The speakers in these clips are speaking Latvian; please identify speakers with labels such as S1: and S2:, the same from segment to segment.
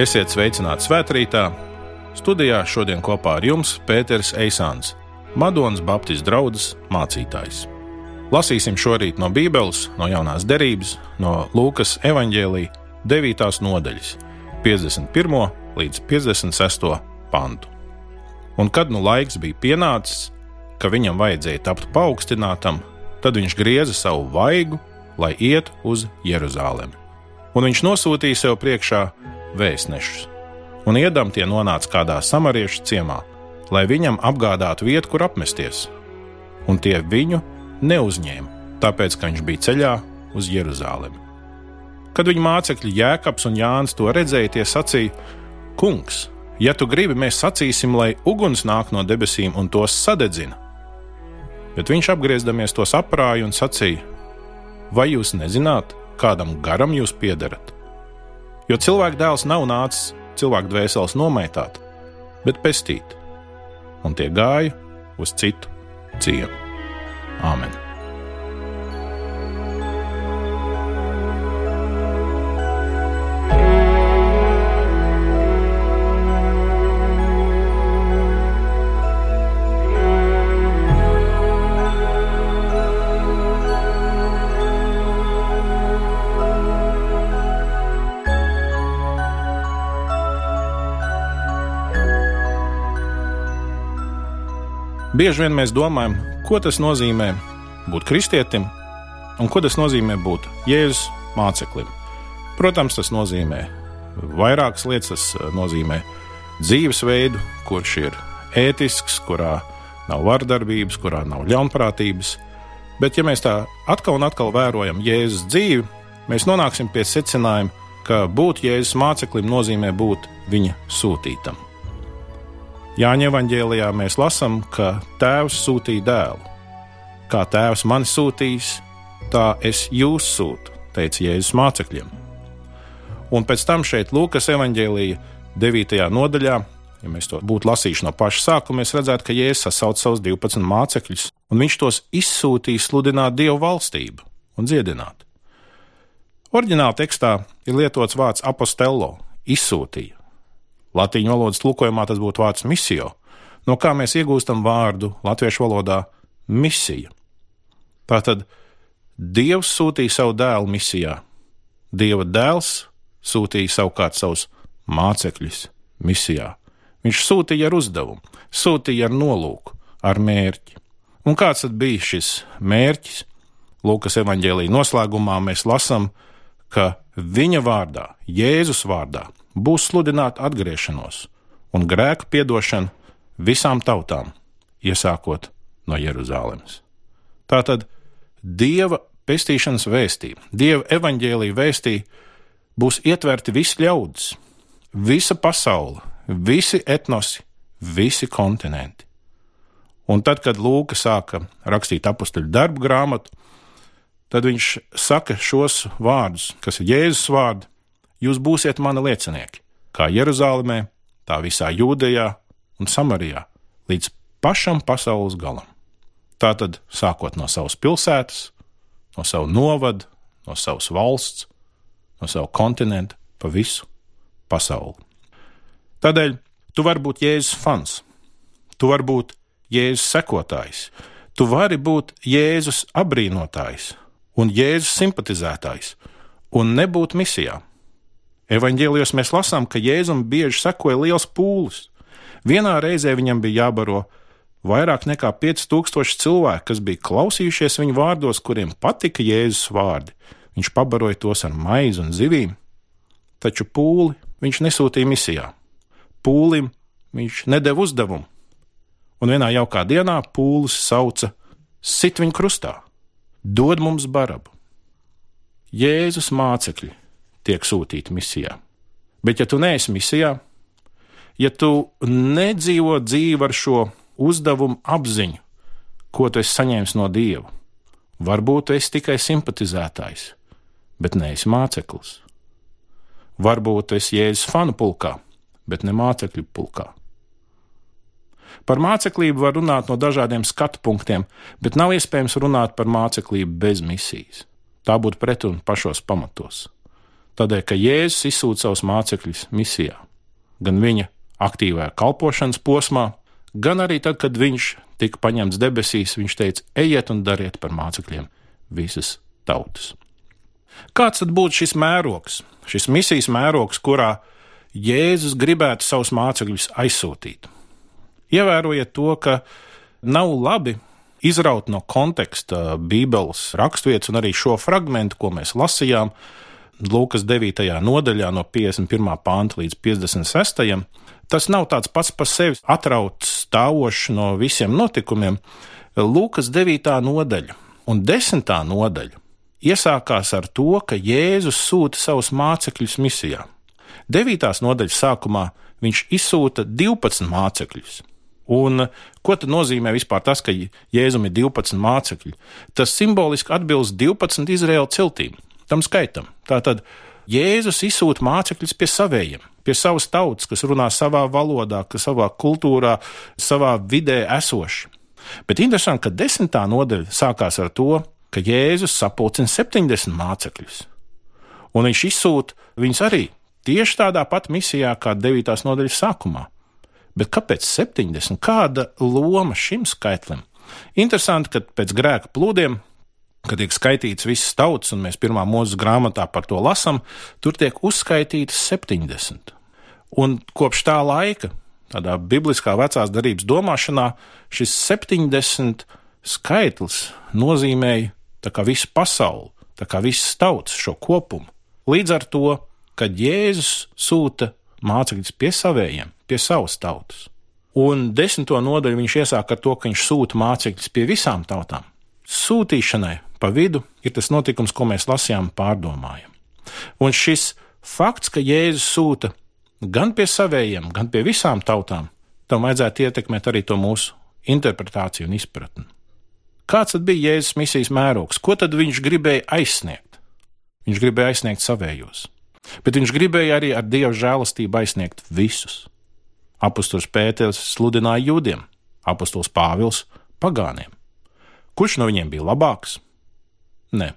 S1: Esiet sveicināti svētkrītā. Studijā šodien kopā ar jums Pēters Eisāns, Madonas Baptistu draugs mācītājs. Lasīsim šorīt no Bībeles, no jaunās derības, no Lūkas evanģēlīja 9. nodaļas, 51. līdz 56. pantu. Un kad nu laiks bija pienācis, ka viņam vajadzēja tapt paaugstinātam, tad viņš grieza savu vaigu, lai iet uz Jeruzalemi. Un viņš nosūtīja sev priekšā vēstnešus, un iedam tie nonāca kādā samariešu ciemā, lai viņam apgādātu vietu, kur apmesties. Un tie viņu neuzņēma, tāpēc ka viņš bija ceļā uz Jeruzalemi. Kad viņa mācekļi Jēkabs un Jānis to redzēja, tie sacīja: Kungs, ja tu gribi, mēs sacīsim, lai uguns nāk no debesīm un tos sadedzina. Bet viņš apgriezdamies tos aprāja un sacīja: Vai jūs nezināt, kādam garam jūs piedarat? Jo cilvēka dēls nav nācis cilvēku dvēseles nomaitāt, bet pestīt, un tie gāja uz citu ciemu. Āmen! Bieži vien mēs domājam, ko tas nozīmē būt kristietim un ko tas nozīmē būt Jēzus māceklim. Protams, tas nozīmē vairākas lietas. Tas nozīmē dzīvesveidu, kurš ir ētisks, kurā nav vardarbības, kurā nav ļaunprātības. Bet, ja mēs tā atkal un atkal vērojam Jēzus dzīvi, mēs nonāksim pie secinājuma, ka būt Jēzus māceklim nozīmē būt viņa sūtītam. Jāņa evanģēlijā mēs lasām, ka Tēvs sūtīja dēlu. Kā Tēvs mani sūtīs, tā es jūs sūtu, teica Jēzus mācekļiem. Un pēc tam šeit Lūkas evanģēlīja 9. nodaļā, ja mēs to būtu lasījuši no paša sākuma, mēs redzētu, ka Jēzus sasauc savus 12 mācekļus, un viņš tos izsūtīja sludināt Dievu valstību un dziedināt. Oriģinālā tekstā ir lietots vārds apostello, izsūtīja. Latvijas valodas tulkojumā tas būtu vārds misio, no kā mēs iegūstam vārdu latviešu valodā misija. Tātad Dievs sūtīja savu dēlu misijā, Dieva dēls sūtīja savukārt savus mācekļus misijā. Viņš sūtīja ar uzdevumu, sūtīja ar nolūku, ar mērķi. Un kāds tad bija šis mērķis? Lūkas evanģēlīja noslēgumā mēs lasām, ka viņa vārdā, Jēzus vārdā, būs sludināta atgriešanos un grēku piedošana visām tautām, iesākot no Jeruzalemes. Tātad Dieva pestīšanas vēstī, Dieva evaņģēlīja vēstī būs ietverti visi ļaudis, visa pasaule, visi etnosi, visi kontinenti. Un tad, kad Lūka sāka rakstīt apakstuļu darbu grāmatu, tad viņš saka šos vārdus, kas ir Jēzus vārdi, jūs būsiet mani liecinieki, kā Jeruzalemē, tā visā Jūdejā un Samarijā, līdz pašam pasaules galam. Tātad sākot no savas pilsētas, no sava novada, no savas valsts, no sava kontinenta, pa visu pasauli. Tādēļ tu vari būt Jēzus fans, tu vari būt Jēzus sekotājs, tu vari būt Jēzus apbrīnotājs un Jēzus simpatizētājs un nebūt misijā. Evanģēlijos mēs lasām, ka Jēzum bieži sekoja liels pūlis. Vienā reizē viņam bija jābaro vairāk nekā 5000 cilvēku, kas bija klausījušies viņa vārdos, kuriem patika Jēzus vārdi. Viņš pabaroja tos ar maizi un zivīm, taču pūli viņš nesūtīja misijā. Pūlim viņš nedeva uzdevumu, un vienā jaukā dienā pūlis sauca: Sit viņu krustā, dod mums barabu! Jēzus mācekļi tiek sūtīti misijā. Bet, ja tu neesi misijā, ja tu nedzīvo dzīvi ar šo uzdevumu apziņu, ko tu esi saņēmis no Dieva, varbūt tu esi tikai simpatizētājs, bet neesi māceklis. Varbūt tu esi jēzus fanu pulkā, bet ne mācekļu pulkā. Par māceklību var runāt no dažādiem skatu punktiem, bet nav iespējams runāt par māceklību bez misijas. Tā būtu pretruna pašos pamatos. Tādēļ, ka Jēzus izsūta savus mācekļus misijā, gan viņa aktīvajā kalpošanas posmā, gan arī tad, kad viņš tika paņemts debesīs, viņš teica: Ejiet un dariet par mācekļiem visas tautas. Kāds tad būtu šis mērogs, šis misijas mērogs, kurā Jēzus gribētu savus mācekļus aizsūtīt? Ievērojiet to, ka nav labi izraut no konteksta Bībeles raksturvietas un arī šo fragment, ko mēs lasījām Lūkas 9. nodaļā, no 51. pānta līdz 56. Tas nav tāds pats par sevi atrauts stāvošs no visiem notikumiem. Lūkas 9. nodaļa un 10. nodaļa iesākās ar to, ka Jēzus sūta savus mācekļus misijā. 9. nodaļas sākumā viņš izsūta 12 mācekļus. Un ko tad nozīmē vispār tas, ka Jēzum ir 12 mācekļi? Tas simboliski atbilst 12 Izraēla ciltīm, tam skaitam. Tātad Jēzus izsūta mācekļus pie saviem, pie savas tautas, kas runā savā valodā, kas savā kultūrā, savā vidē esoši. Bet interesanti, ka desmitā nodaļa sākās ar to, ka Jēzus sapulcina 70 mācekļus, un viņš izsūta viņus arī tieši tādā pat misijā kā 9. nodaļas sākumā. Bet kāpēc 70? Kāda loma šim skaitlim? Interesanti, ka pēc grēka plūdiem, kad tiek skaitīts visas tautas, un mēs pirmā mūzes grāmatā par to lasām, tur tiek uzskaitītas 70. Un kopš tā laika, tādā bibliskā vecās darbības domāšanā, šis 70 skaitlis nozīmēja visu pasauli, visas tautas šo kopumu. Līdz ar to, kad Jēzus sūta mācekļus pie savējiem, pie savas tautas. Un desmito nodaļu viņš iesāk ar to, ka viņš sūta mācekļus pie visām tautām. Sūtīšanai pa vidu ir tas notikums, ko mēs lasījām, pārdomājam. Un šis fakts, ka Jēzus sūta gan pie savējiem, gan pie visām tautām, tam vajadzētu ietekmēt arī to mūsu interpretāciju un izpratni. Kāds tad bija Jēzus misijas mērogs? Ko tad viņš gribēja aizsniegt? Viņš gribēja aizsniegt savējos, bet viņš gribēja arī ar Dieva žēlastību aizsniegt visus. Apostols Pēters sludināja jūdiem, apostols Pāvils pagāniem. Kurš no viņiem bija labāks? Nē,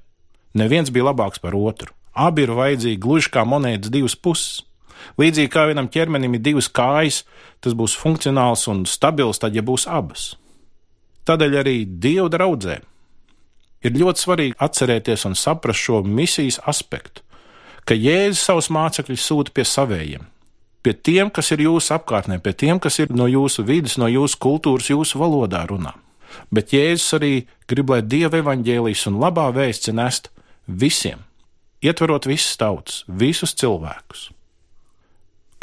S1: neviens bija labāks par otru. Abi ir vajadzīgi gluži kā monētas divas puses. Līdzīgi kā vienam ķermenim ir divas kājas, tas būs funkcionāls un stabils, tad, ja būs abas. Tādēļ arī Dieva draudzē ir ļoti svarīgi atcerēties un saprast šo misijas aspektu, ka Jēzus savus mācekļus sūta pie savējiem, pie tiem, kas ir jūsu apkārtnē, pie tiem, kas ir no jūsu vidas, no jūsu kultūras, jūsu valodā runā. Bet Jēzus arī grib, lai Dieva evaņģēlijas un labā vēsts nest visiem, ietverot visas tautas, visus cilvēkus.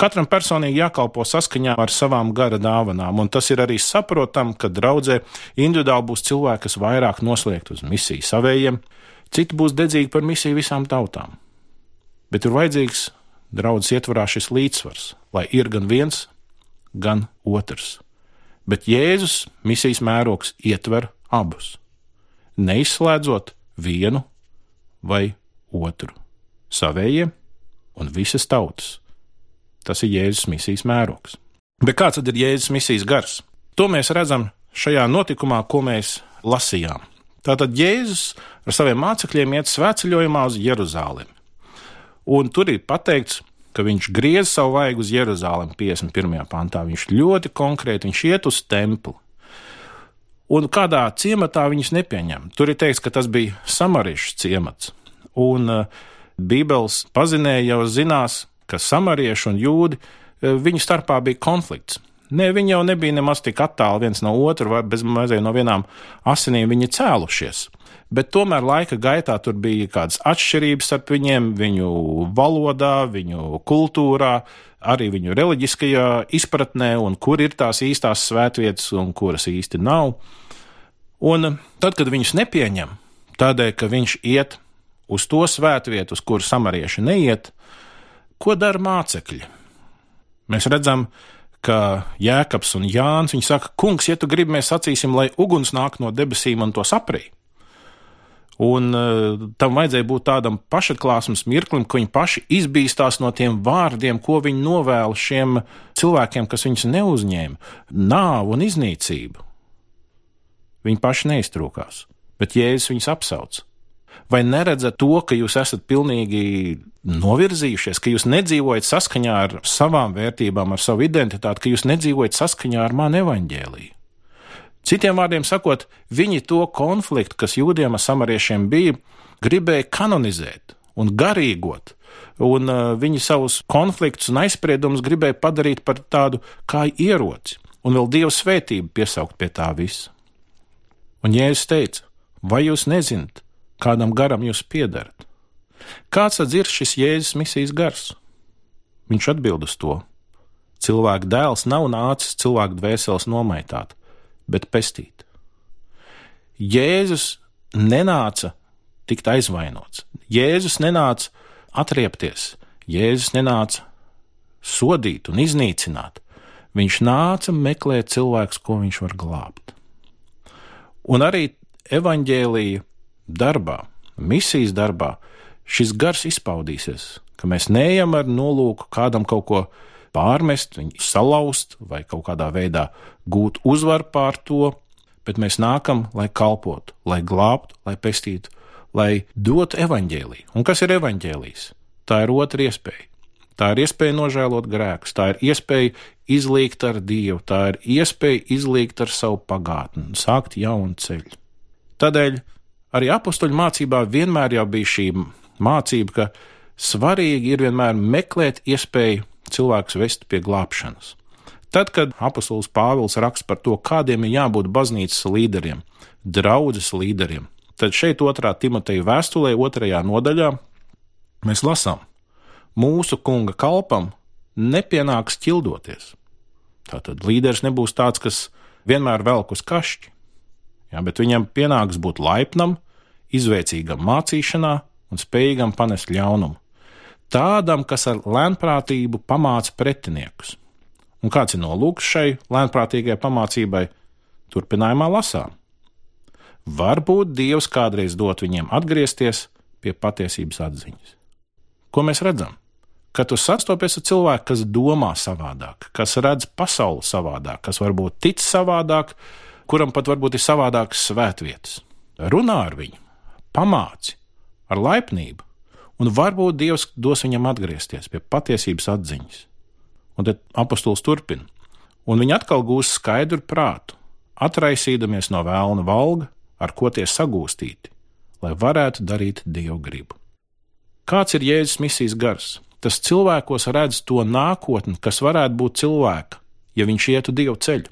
S1: Katram personīgi jākalpo saskaņā ar savām gara dāvanām, un tas ir arī saprotam, ka draudzē individuāli būs cilvēki, kas vairāk noslēgt uz misiju savējiem, citi būs dedzīgi par misiju visām tautām. Bet ir vajadzīgs draudzes ietvarā šis līdzsvars, lai ir gan viens, gan otrs. Bet Jēzus misijas mērogs ietver abus, neizslēdzot vienu vai otru - savējiem un visas tautas. Tas ir Jēzus misijas mērogs. Bet kāds tad ir Jēzus misijas gars? To mēs redzam šajā notikumā, ko mēs lasījām. Tātad Jēzus ar saviem mācekļiem iet svētceļojumā uz Jeruzalemi. Un tur ir pateikts, ka viņš griez savu vaigu uz Jeruzalem 51. pantā. Viņš ļoti konkrēti viņš iet uz templi. Un kādā ciematā viņus nepieņem. Tur ir teikts, ka tas bija samariešu ciemats. Un uh, Bībeles pazinēja jau zinās, ka samarieši un jūdi uh, viņu starpā bija konflikts. Ne, viņi jau nebija nemaz tik attāli viens no otra, vai bez mazliet no vienām asinīm viņi cēlušies bet tomēr laika gaitā tur bija kādas atšķirības starp viņiem, viņu valodā, viņu kultūrā, arī viņu reliģiskajā izpratnē, un kur ir tās īstās svētvietas un kuras īsti nav. Un tad, kad viņus nepieņem, tādēļ, ka viņš iet uz to svētvietu, uz kuru samarieši neiet, ko dara mācekļi? Mēs redzam, ka Jēkabs un Jānis saka, kungs, ja tu gribi, mēs sacīsim, lai uguns nāk no debesīm un to saprīt. Un uh, tam vajadzēja būt tādam pašatklāsmes mirklim, ka viņi paši izbīstās no tiem vārdiem, ko viņi novēla šiem cilvēkiem, kas viņus neuzņēma - nāvu un iznīcību. Viņi paši neiztrūkās, bet Jēzus viņus apsauc. Vai neredzat to, ka jūs esat pilnīgi novirzījušies, ka jūs nedzīvojat saskaņā ar savām vērtībām, ar savu identitāti, ka jūs nedzīvojat saskaņā ar manu evaņģēlīju? Citiem vārdiem sakot, viņi to konfliktu, kas jūdiem ar samariešiem bija, gribēja kanonizēt un garīgot, un uh, viņi savus konfliktus un aizspriedumus gribēja padarīt par tādu kā ieroci, un vēl Dieva svētību piesaukt pie tā visa. Un Jēzus teica, vai jūs nezināt, kādam garam jūs piedarat? Kāds tad ir šis Jēzus misijas gars? Viņš atbild uz to. Cilvēka dēls nav nācis cilvēku dvēseles nomaitāt, bet pestīt. Jēzus nenāca tikt aizvainots. Jēzus nenāca atriepties, Jēzus nenāca sodīt un iznīcināt. Viņš nāca meklēt cilvēkus, ko viņš var glābt. Un arī evaņģēlīja darbā, misijas darbā, šis gars izpaudīsies, ka mēs neejam ar nolūku kādam kaut ko pārmest, viņu salauzt vai kaut kādā veidā gūt uzvaru pār to, bet mēs nākam, lai kalpotu, lai glābtu, lai pestītu, lai dotu evaņģēlīju. Un kas ir evaņģēlijs? Tā ir otra iespēja. Tā ir iespēja nožēlot grēkus, tā ir iespēja izlīgt ar Dievu, tā ir iespēja izlīgt ar savu pagātni un sākt jaunu ceļu. Tādēļ arī apakstuļu mācībā vienmēr bija šī mācība, ka svarīgi ir vienmēr meklēt iespēju cilvēkus vest pie glābšanas. Tad, kad apustulis Pāvils raksta par to, kādiem ir jābūt baznīcas līderiem, draudzes līderiem, tad šeit otrā Timoteja vēstulē, otrajā nodaļā, mēs lasām, mūsu kunga kalpam nepienāks ķildoties. Tātad līderis nebūs tāds, kas vienmēr velk uz kašķi, ja, bet viņam pienāks būt laipnam, izvēcīgam mācīšanā un spējīgam panest ļaunumu tādam, kas ar lēnprātību pamāca pretiniekus. Un kāds ir nolūks šai lēnprātīgai pamācībai? Turpinājumā lasām. Varbūt Dievs kādreiz dot viņiem atgriezties pie patiesības atziņas. Ko mēs redzam? Kad tu sastopies ar cilvēku, kas domā savādāk, kas redz pasauli savādāk, kas varbūt tic savādāk, kuram pat varbūt ir savādākas svētvietas. Runā ar viņu, pamāci ar laipnību, un varbūt Dievs dos viņam atgriezties pie patiesības atziņas. Un tad apustulis turpina, un viņi atkal gūs skaidru prātu, atraisīdamies no vēlna valga, ar ko tie sagūstīti, lai varētu darīt Dievu gribu. Kāds ir Jēzus misijas gars? Tas cilvēkos redz to nākotni, kas varētu būt cilvēka, ja viņš ietu Dievu ceļu.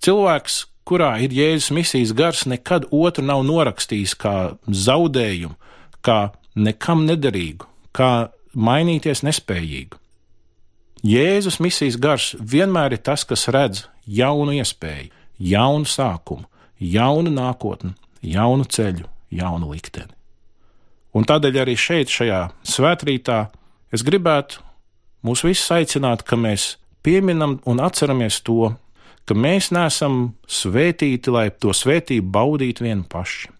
S1: Cilvēks, kurā ir Jēzus misijas gars, nekad otru nav norakstījis kā zaudējumu, kā nekam nederīgu, kā mainīties nespējīgu. Jēzus misijas gars vienmēr ir tas, kas redz jaunu iespēju, jaunu sākumu, jaunu nākotni, jaunu ceļu, jaunu likteni. Un tādēļ arī šeit, šajā svētkrītā, es gribētu mūs visus aicināt, ka mēs pieminam un atceramies to, ka mēs neesam svētīti, lai to svētību baudītu vieni paši.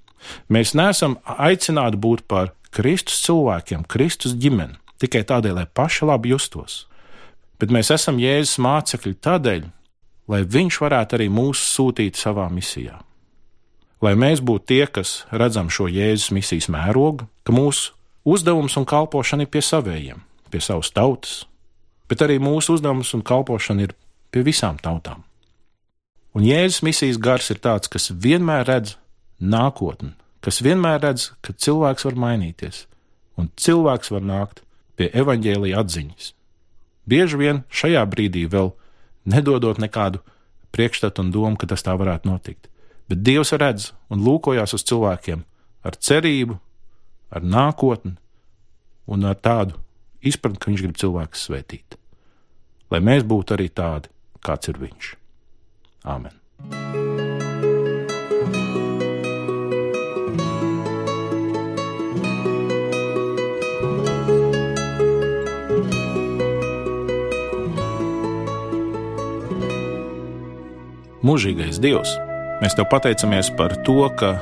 S1: Mēs neesam aicināti būt par Kristus cilvēkiem, Kristus ģimeni, tikai tādēļ, lai paši labi justos. Bet mēs esam Jēzus mācekļi tādēļ, lai Viņš varētu arī mūs sūtīt savā misijā. Lai mēs būtu tie, kas redzam šo Jēzus misijas mērogu, ka mūsu uzdevums un kalpošana ir pie savējiem, pie savas tautas, bet arī mūsu uzdevums un kalpošana ir pie visām tautām. Un Jēzus misijas gars ir tāds, kas vienmēr redz nākotni, kas vienmēr redz, ka cilvēks var mainīties, un cilvēks var nākt pie evaņģēlīja atziņas. Bieži vien šajā brīdī vēl nedodot nekādu priekšstatu un domu, ka tas tā varētu notikt. Bet Dievs redz un lūkojas uz cilvēkiem ar cerību, ar nākotni un ar tādu izpratni, ka Viņš grib cilvēkus svētīt. Lai mēs būtu arī tādi, kāds ir Viņš. Āmen! Mūžīgais Dievs, mēs te pateicamies par to, ka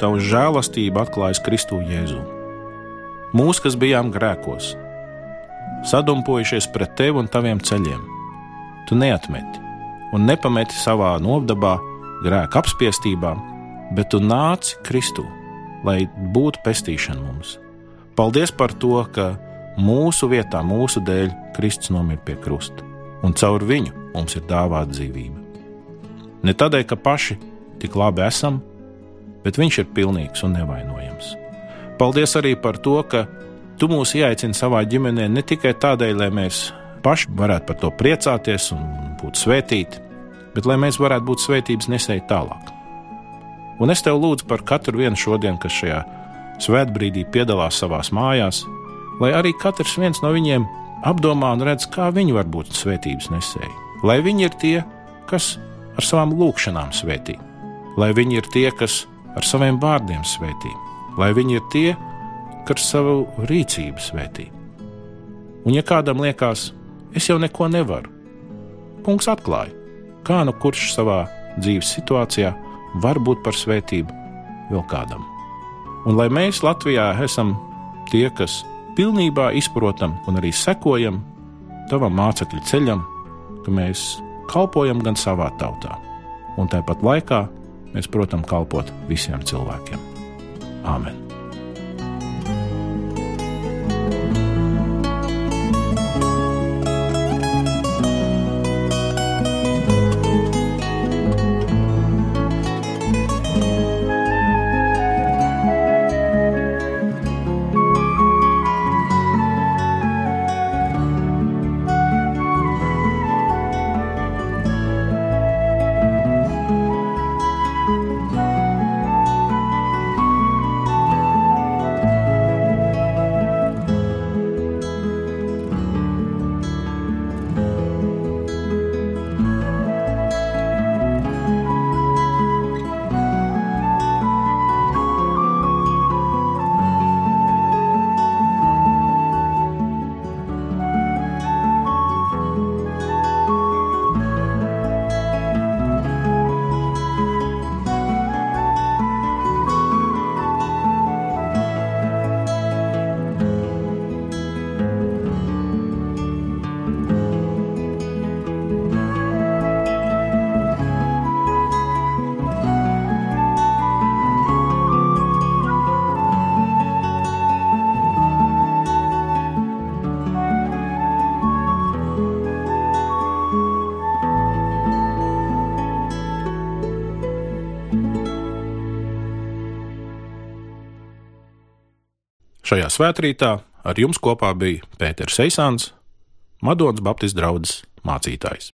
S1: Tava žēlastība atklājas Kristu Jēzu. Mūs, kas bijām grēkos, sadumpojušies pret Tevi un Taviem ceļiem, Tu neatmeti un nepameti savā nodabā, grēka apspiestībā, bet Tu nāci Kristu, lai būtu pestīšana mums. Paldies par to, ka mūsu vietā, mūsu dēļ, Kristus nomira pie krusta, un caur viņu mums ir dāvāta dzīvība. Ne tādēļ, ka paši tik labi esam, bet Viņš ir pilnīgs un nevainojams. Paldies arī par to, ka Tu mūs ieaicini savā ģimenē ne tikai tādēļ, lai mēs paši varētu par to priecāties un būt svētīti, bet lai mēs varētu būt svētības nesēji tālāk. Un es tev lūdzu par katru vienu šodien, kas šajā svētbrīdī piedalās savās mājās, lai arī katrs viens no viņiem apdomā un redz, kā viņi var būt svētības nesēji. Lai viņi ir tie, kas ar savām lūgšanām svētī, lai viņi ir tie, kas ar saviem vārdiem svētī, lai viņi ir tie, kas savu rīcību svētī. Un ja kādam liekas, es jau neko nevaru, kungs atklāja, kā nu kurš savā dzīves situācijā var būt par svētību vēl kādam. Un lai mēs Latvijā esam tie, kas pilnībā izprotam un arī sekojam tavam mācekļu ceļam, ka mēs kalpojam gan savā tautā, un tāpat laikā mēs, protams, kalpot visiem cilvēkiem. Āmen! Šajā svētkrītā ar jums kopā bija Pēters Eisāns, Madonas Baptistu draugs mācītājs.